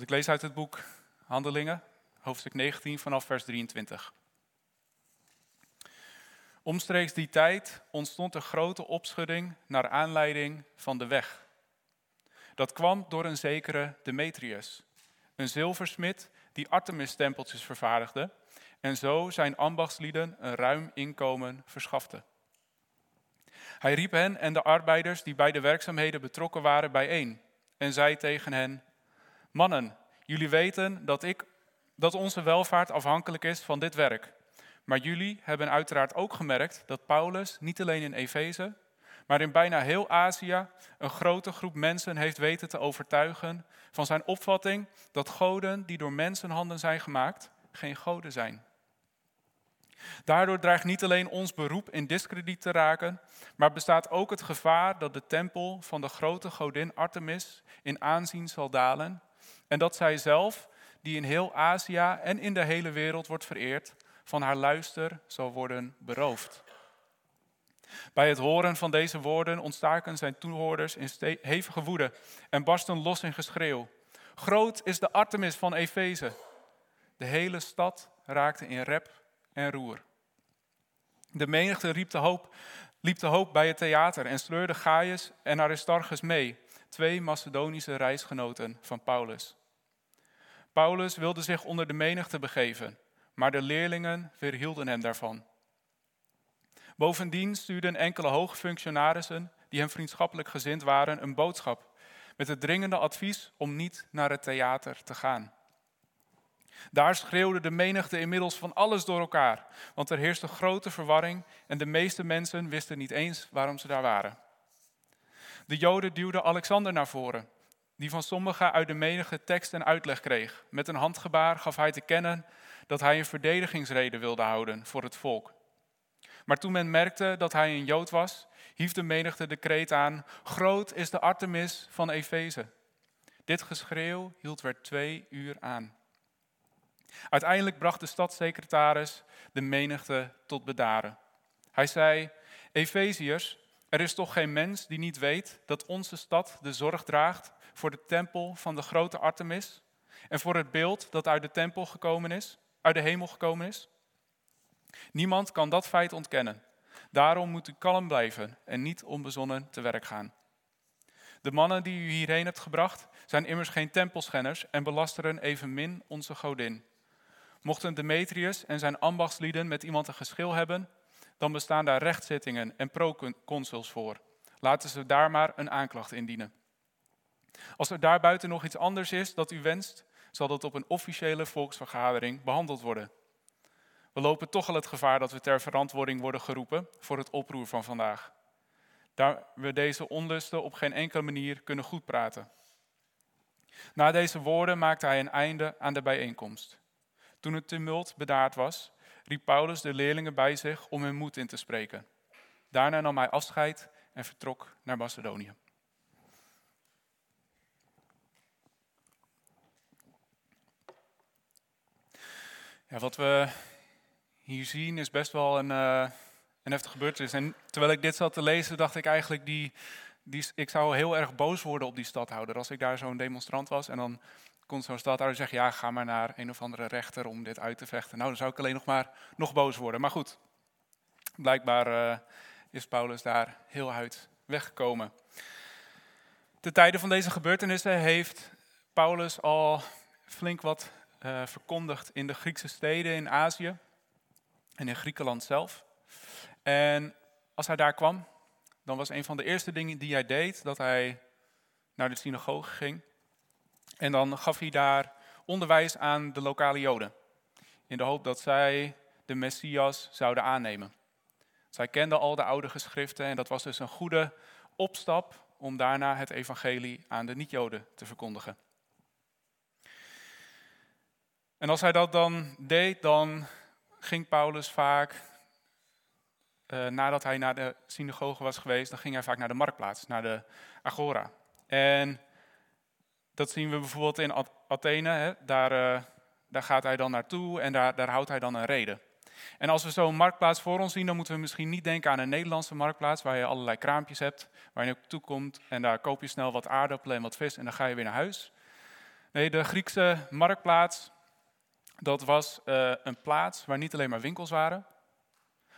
Ik lees uit het boek Handelingen, hoofdstuk 19 vanaf vers 23. Omstreeks die tijd ontstond een grote opschudding naar aanleiding van de weg. Dat kwam door een zekere Demetrius, een zilversmid die Artemis-tempeltjes vervaardigde en zo zijn ambachtslieden een ruim inkomen verschafte. Hij riep hen en de arbeiders die bij de werkzaamheden betrokken waren bijeen en zei tegen hen: Mannen, jullie weten dat, ik, dat onze welvaart afhankelijk is van dit werk. Maar jullie hebben uiteraard ook gemerkt dat Paulus niet alleen in Efeze, maar in bijna heel Azië een grote groep mensen heeft weten te overtuigen van zijn opvatting dat goden die door mensenhanden zijn gemaakt, geen goden zijn. Daardoor dreigt niet alleen ons beroep in discrediet te raken, maar bestaat ook het gevaar dat de tempel van de grote godin Artemis in aanzien zal dalen en dat zij zelf, die in heel Azië en in de hele wereld wordt vereerd, van haar luister zal worden beroofd. Bij het horen van deze woorden ontstaken zijn toehoorders in hevige woede en barsten los in geschreeuw. Groot is de Artemis van Efeze. De hele stad raakte in rep en roer. De menigte riep de hoop, liep de hoop bij het theater en sleurde Gaius en Aristarchus mee, twee Macedonische reisgenoten van Paulus. Paulus wilde zich onder de menigte begeven, maar de leerlingen weerhielden hem daarvan. Bovendien stuurden enkele hoge functionarissen, die hem vriendschappelijk gezind waren, een boodschap met het dringende advies om niet naar het theater te gaan. Daar schreeuwde de menigte inmiddels van alles door elkaar, want er heerste grote verwarring en de meeste mensen wisten niet eens waarom ze daar waren. De Joden duwden Alexander naar voren, die van sommigen uit de menigte tekst en uitleg kreeg. Met een handgebaar gaf hij te kennen dat hij een verdedigingsrede wilde houden voor het volk. Maar toen men merkte dat hij een Jood was, hief de menigte de kreet aan: Groot is de Artemis van Efeze. Dit geschreeuw hield weer twee uur aan. Uiteindelijk bracht de stadssecretaris de menigte tot bedaren. Hij zei: Efeziërs, er is toch geen mens die niet weet dat onze stad de zorg draagt voor de tempel van de grote Artemis en voor het beeld dat uit de tempel gekomen is, uit de hemel gekomen is? Niemand kan dat feit ontkennen. Daarom moet u kalm blijven en niet onbezonnen te werk gaan. De mannen die u hierheen hebt gebracht zijn immers geen tempelschenners en belasteren evenmin onze godin. Mochten Demetrius en zijn ambachtslieden met iemand een geschil hebben, dan bestaan daar rechtszittingen en proconsuls voor. Laten ze daar maar een aanklacht indienen. Als er daarbuiten nog iets anders is dat u wenst, zal dat op een officiële volksvergadering behandeld worden. We lopen toch al het gevaar dat we ter verantwoording worden geroepen voor het oproer van vandaag. Daar we deze onlusten op geen enkele manier kunnen goedpraten. Na deze woorden maakte hij een einde aan de bijeenkomst. Toen het tumult bedaard was, riep Paulus de leerlingen bij zich om hun moed in te spreken. Daarna nam hij afscheid en vertrok naar Macedonië. Ja, wat we hier zien is best wel een, uh, een heftige gebeurtenis. En terwijl ik dit zat te lezen, dacht ik eigenlijk, die, die, ik zou heel erg boos worden op die stadhouder. Als ik daar zo'n demonstrant was en dan kon zo'n stadhouder zeggen, ja, ga maar naar een of andere rechter om dit uit te vechten. Nou, dan zou ik alleen nog maar nog boos worden. Maar goed, blijkbaar uh, is Paulus daar heel uit weggekomen. Ten tijde van deze gebeurtenissen heeft Paulus al flink wat uh, verkondigd in de Griekse steden in Azië en in Griekenland zelf. En als hij daar kwam, dan was een van de eerste dingen die hij deed dat hij naar de synagoge ging. En dan gaf hij daar onderwijs aan de lokale Joden. In de hoop dat zij de Messias zouden aannemen. Zij kenden al de oude geschriften en dat was dus een goede opstap om daarna het evangelie aan de niet-Joden te verkondigen. En als hij dat dan deed, dan ging Paulus vaak, uh, nadat hij naar de synagoge was geweest, dan ging hij vaak naar de marktplaats, naar de agora. En dat zien we bijvoorbeeld in Athene, hè? Daar, uh, daar gaat hij dan naartoe en daar, daar houdt hij dan een reden. En als we zo'n marktplaats voor ons zien, dan moeten we misschien niet denken aan een Nederlandse marktplaats, waar je allerlei kraampjes hebt, waar je naartoe komt en daar koop je snel wat aardappelen en wat vis en dan ga je weer naar huis. Nee, de Griekse marktplaats, dat was uh, een plaats waar niet alleen maar winkels waren,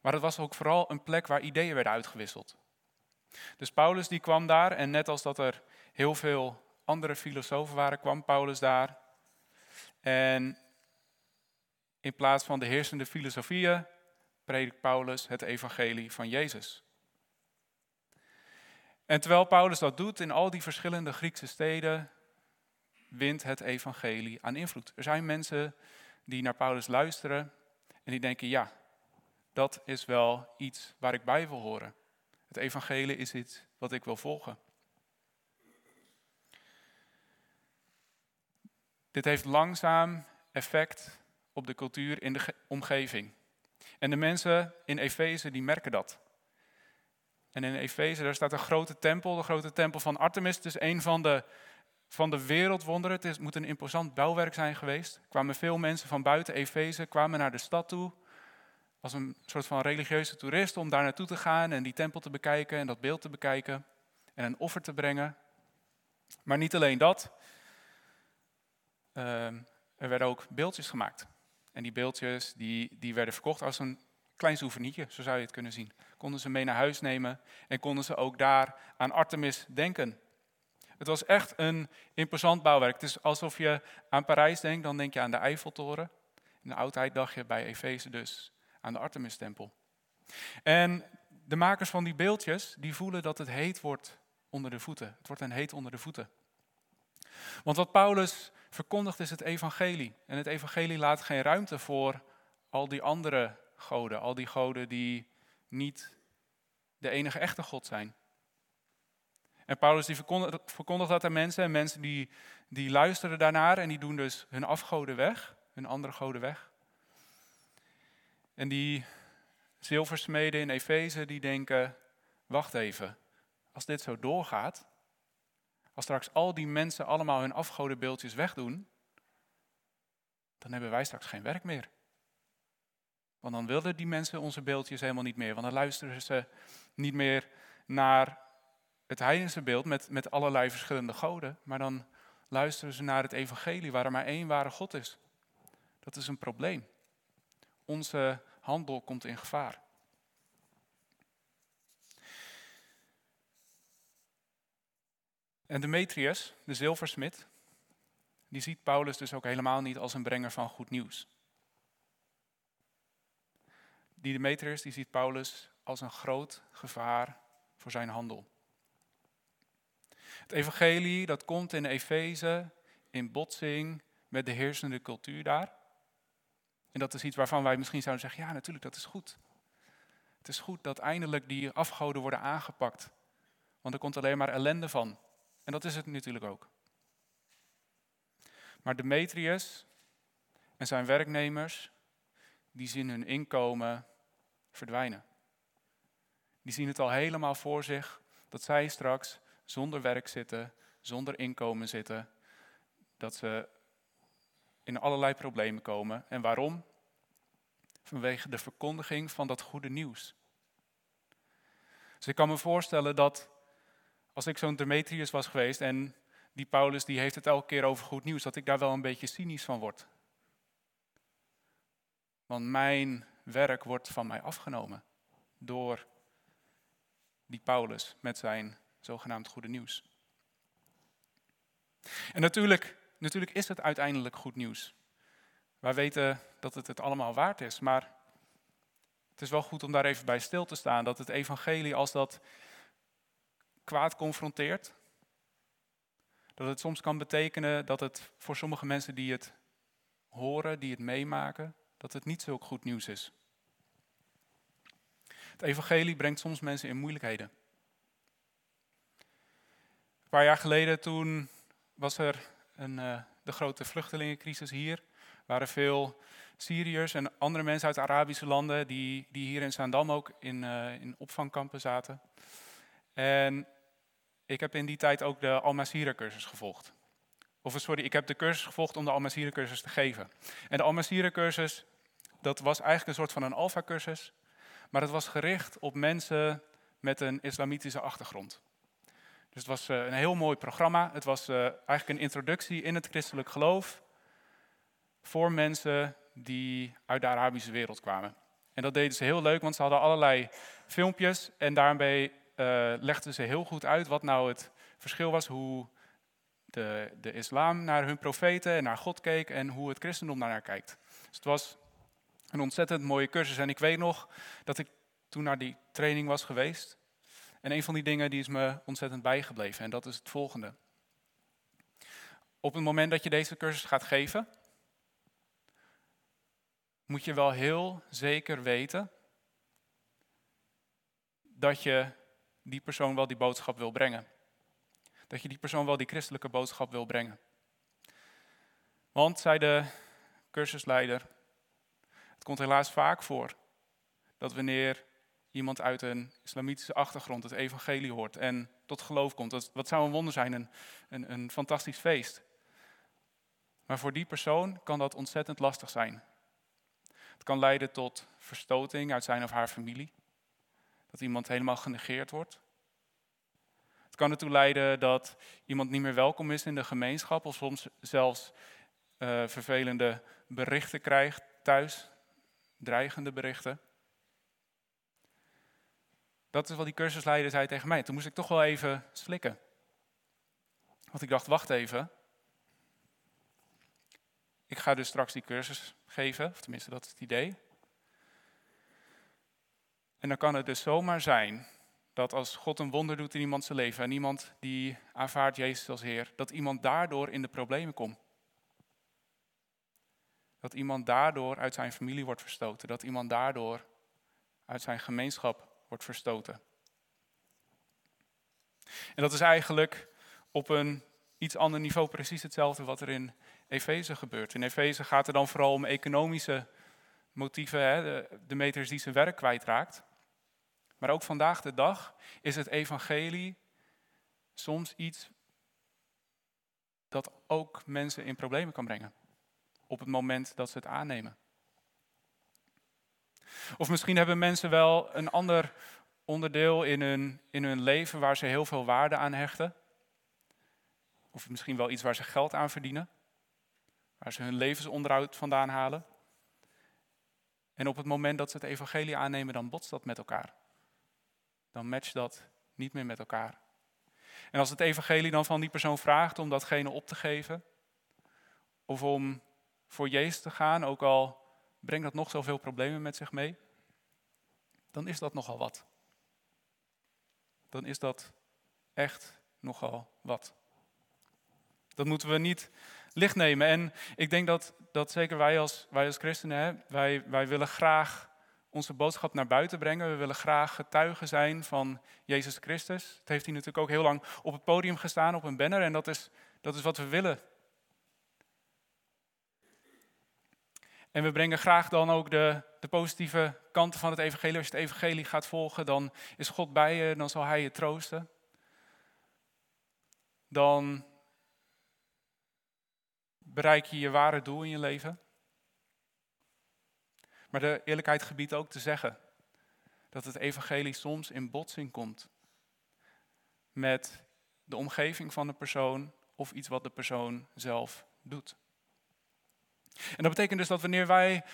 maar het was ook vooral een plek waar ideeën werden uitgewisseld. Dus Paulus die kwam daar en net als dat er heel veel andere filosofen waren, kwam Paulus daar. En in plaats van de heersende filosofieën predikt Paulus het evangelie van Jezus. En terwijl Paulus dat doet in al die verschillende Griekse steden, wint het evangelie aan invloed. Er zijn mensen die naar Paulus luisteren en die denken, ja, dat is wel iets waar ik bij wil horen. Het evangelie is iets wat ik wil volgen. Dit heeft langzaam effect op de cultuur in de omgeving. En de mensen in Efeze die merken dat. En in Efeze daar staat een grote tempel, de grote tempel van Artemis. Het is een van de, van de wereldwonderen. Het is, moet een imposant bouwwerk zijn geweest. Er kwamen veel mensen van buiten Efeze, kwamen naar de stad toe. Als een soort van religieuze toerist om daar naartoe te gaan en die tempel te bekijken en dat beeld te bekijken en een offer te brengen. Maar niet alleen dat. Ehm, er werden ook beeldjes gemaakt. En die beeldjes die, die werden verkocht als een klein souvenirje, zo zou je het kunnen zien. Konden ze mee naar huis nemen en konden ze ook daar aan Artemis denken. Het was echt een imposant bouwwerk. Het is alsof je aan Parijs denkt, dan denk je aan de Eiffeltoren. In de oudheid dacht je bij Efeze dus aan de Artemis-tempel. En de makers van die beeldjes, die voelen dat het heet wordt onder de voeten. Het wordt een heet onder de voeten. Want wat Paulus verkondigt is het evangelie. En het evangelie laat geen ruimte voor al die andere goden. Al die goden die niet de enige echte God zijn. En Paulus die verkondigt, dat aan mensen. En mensen die, die luisteren daarnaar en die doen dus hun afgoden weg. Hun andere goden weg. En die zilversmeden in Efeze die denken, wacht even. Als dit zo doorgaat, als straks al die mensen allemaal hun afgodenbeeldjes wegdoen, dan hebben wij straks geen werk meer. Want dan willen die mensen onze beeldjes helemaal niet meer. Want dan luisteren ze niet meer naar het heidense beeld met, met allerlei verschillende goden. Maar dan luisteren ze naar het evangelie waar er maar één ware God is. Dat is een probleem. Onze handel komt in gevaar. En Demetrius, de zilversmid, die ziet Paulus dus ook helemaal niet als een brenger van goed nieuws. Die Demetrius die ziet Paulus als een groot gevaar voor zijn handel. Het evangelie dat komt in Efeze in botsing met de heersende cultuur daar. En dat is iets waarvan wij misschien zouden zeggen, ja natuurlijk, dat is goed. Het is goed dat eindelijk die afgoden worden aangepakt. Want er komt alleen maar ellende van. En dat is het natuurlijk ook. Maar Demetrius en zijn werknemers, die zien hun inkomen verdwijnen. Die zien het al helemaal voor zich dat zij straks zonder werk zitten, zonder inkomen zitten, dat ze in allerlei problemen komen. En waarom? Vanwege de verkondiging van dat goede nieuws. Dus ik kan me voorstellen dat als ik zo'n Demetrius was geweest en die Paulus die heeft het elke keer over goed nieuws, dat ik daar wel een beetje cynisch van word. Want mijn werk wordt van mij afgenomen door die Paulus met zijn zogenaamd goede nieuws. En natuurlijk, natuurlijk is het uiteindelijk goed nieuws. Wij weten dat het het allemaal waard is, maar het is wel goed om daar even bij stil te staan. Dat het evangelie, als dat kwaad confronteert, dat het soms kan betekenen dat het voor sommige mensen die het horen, die het meemaken, dat het niet zo goed nieuws is. Het evangelie brengt soms mensen in moeilijkheden. Een paar jaar geleden toen was er een, uh, de grote vluchtelingencrisis hier. Er waren veel Syriërs en andere mensen uit Arabische landen die, die hier in Zaandam ook in, uh, in opvangkampen zaten. En ik heb in die tijd ook de Almasira cursus gevolgd. Of sorry, ik heb de cursus gevolgd om de Almasira cursus te geven. En de Almasira cursus, dat was eigenlijk een soort van een alfa cursus. Maar het was gericht op mensen met een islamitische achtergrond. Dus het was een heel mooi programma. Het was eigenlijk een introductie in het christelijk geloof voor mensen die uit de Arabische wereld kwamen. En dat deden ze heel leuk, want ze hadden allerlei filmpjes en daarmee legden ze heel goed uit wat nou het verschil was, hoe de, de islam naar hun profeten en naar God keek en hoe het christendom naar haar kijkt. Dus het was een ontzettend mooie cursus. En ik weet nog dat ik toen naar die training was geweest. En een van die dingen die is me ontzettend bijgebleven. En dat is het volgende. Op het moment dat je deze cursus gaat geven, moet je wel heel zeker weten dat je die persoon wel die boodschap wil brengen dat je die persoon wel die christelijke boodschap wil brengen. Want, zei de cursusleider, het komt helaas vaak voor dat wanneer iemand uit een islamitische achtergrond het evangelie hoort en tot geloof komt, dat, wat zou een wonder zijn, een, een, een fantastisch feest. Maar voor die persoon kan dat ontzettend lastig zijn. Het kan leiden tot verstoting uit zijn of haar familie. Dat iemand helemaal genegeerd wordt. Het kan ertoe leiden dat iemand niet meer welkom is in de gemeenschap of soms zelfs uh, vervelende berichten krijgt thuis, dreigende berichten. Dat is wat die cursusleider zei tegen mij. Toen moest ik toch wel even slikken. Want ik dacht, wacht even. Ik ga dus straks die cursus geven, of tenminste dat is het idee. En dan kan het dus zomaar zijn dat als God een wonder doet in iemands leven en iemand die aanvaardt Jezus als Heer, dat iemand daardoor in de problemen komt. Dat iemand daardoor uit zijn familie wordt verstoten. Dat iemand daardoor uit zijn gemeenschap wordt verstoten. En dat is eigenlijk op een iets ander niveau precies hetzelfde wat er in Efeze gebeurt. In Efeze gaat het dan vooral om economische motieven, hè, de, de meters die zijn werk kwijtraakt. Maar ook vandaag de dag is het evangelie soms iets dat ook mensen in problemen kan brengen. Op het moment dat ze het aannemen. Of misschien hebben mensen wel een ander onderdeel in hun, in hun leven waar ze heel veel waarde aan hechten. Of misschien wel iets waar ze geld aan verdienen. Waar ze hun levensonderhoud vandaan halen. En op het moment dat ze het evangelie aannemen, dan botst dat met elkaar dan matcht dat niet meer met elkaar. En als het evangelie dan van die persoon vraagt om datgene op te geven, of om voor Jezus te gaan, ook al brengt dat nog zoveel problemen met zich mee, dan is dat nogal wat. Dan is dat echt nogal wat. Dat moeten we niet licht nemen. En ik denk dat, dat zeker wij als, wij als christenen, wij, wij willen graag onze boodschap naar buiten brengen. We willen graag getuigen zijn van Jezus Christus. Het heeft hij natuurlijk ook heel lang op het podium gestaan, op een banner. En dat is, dat is wat we willen. En we brengen graag dan ook de, de positieve kanten van het evangelie. Als je het evangelie gaat volgen, dan is God bij je, dan zal hij je troosten. Dan bereik je je ware doel in je leven. Maar de eerlijkheid gebiedt ook te zeggen dat het evangelie soms in botsing komt met de omgeving van de persoon of iets wat de persoon zelf doet. En dat betekent dus dat wanneer wij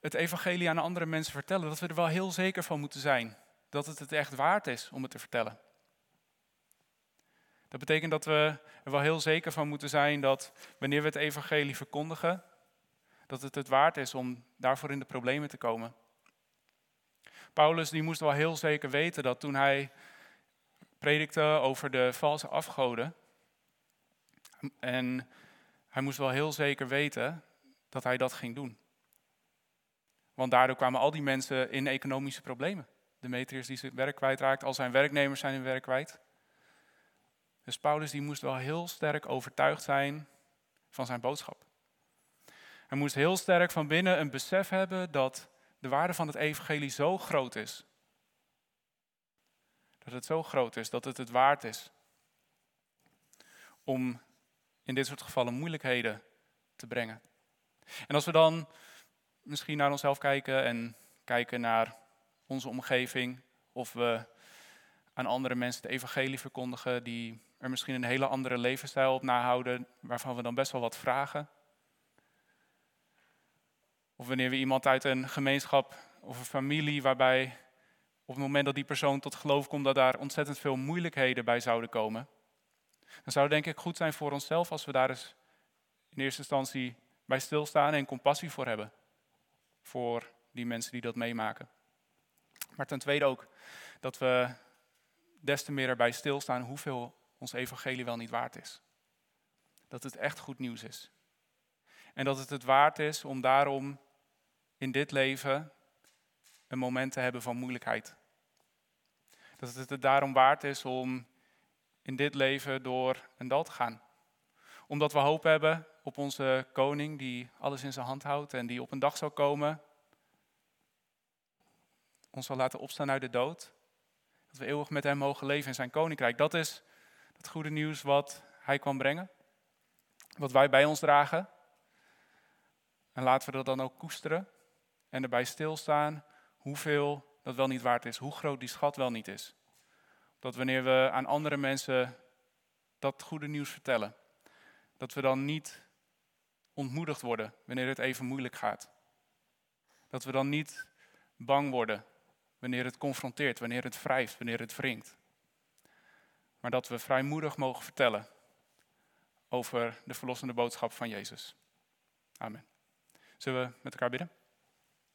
het evangelie aan andere mensen vertellen, dat we er wel heel zeker van moeten zijn dat het het echt waard is om het te vertellen. Dat betekent dat we er wel heel zeker van moeten zijn dat wanneer we het evangelie verkondigen, dat het het waard is om daarvoor in de problemen te komen. Paulus die moest wel heel zeker weten dat toen hij predikte over de valse afgoden, en hij moest wel heel zeker weten dat hij dat ging doen. Want daardoor kwamen al die mensen in economische problemen. Demetrius die zijn werk kwijtraakt, al zijn werknemers zijn hun werk kwijt. Dus Paulus die moest wel heel sterk overtuigd zijn van zijn boodschap. Hij moest heel sterk van binnen een besef hebben dat de waarde van het evangelie zo groot is. Dat het zo groot is, dat het het waard is om in dit soort gevallen moeilijkheden te brengen. En als we dan misschien naar onszelf kijken en kijken naar onze omgeving, of we aan andere mensen het evangelie verkondigen, die er misschien een hele andere levensstijl op nahouden, waarvan we dan best wel wat vragen. Of wanneer we iemand uit een gemeenschap of een familie waarbij op het moment dat die persoon tot geloof komt, dat daar ontzettend veel moeilijkheden bij zouden komen. Dan zou het denk ik goed zijn voor onszelf als we daar eens in eerste instantie bij stilstaan en compassie voor hebben. Voor die mensen die dat meemaken. Maar ten tweede ook dat we des te meer erbij stilstaan hoeveel ons evangelie wel niet waard is. Dat het echt goed nieuws is. En dat het het waard is om daarom in dit leven een moment te hebben van moeilijkheid. Dat het het daarom waard is om in dit leven door een dal te gaan. Omdat we hoop hebben op onze koning die alles in zijn hand houdt en die op een dag zal komen, ons zal laten opstaan uit de dood. Dat we eeuwig met hem mogen leven in zijn koninkrijk. Dat is het goede nieuws wat hij kwam brengen. Wat wij bij ons dragen. En laten we dat dan ook koesteren en erbij stilstaan hoeveel dat wel niet waard is, hoe groot die schat wel niet is. Dat wanneer we aan andere mensen dat goede nieuws vertellen, dat we dan niet ontmoedigd worden wanneer het even moeilijk gaat. Dat we dan niet bang worden wanneer het confronteert, wanneer het wrijft, wanneer het wringt. Maar dat we vrijmoedig mogen vertellen over de verlossende boodschap van Jezus. Amen. Zullen we met elkaar bidden?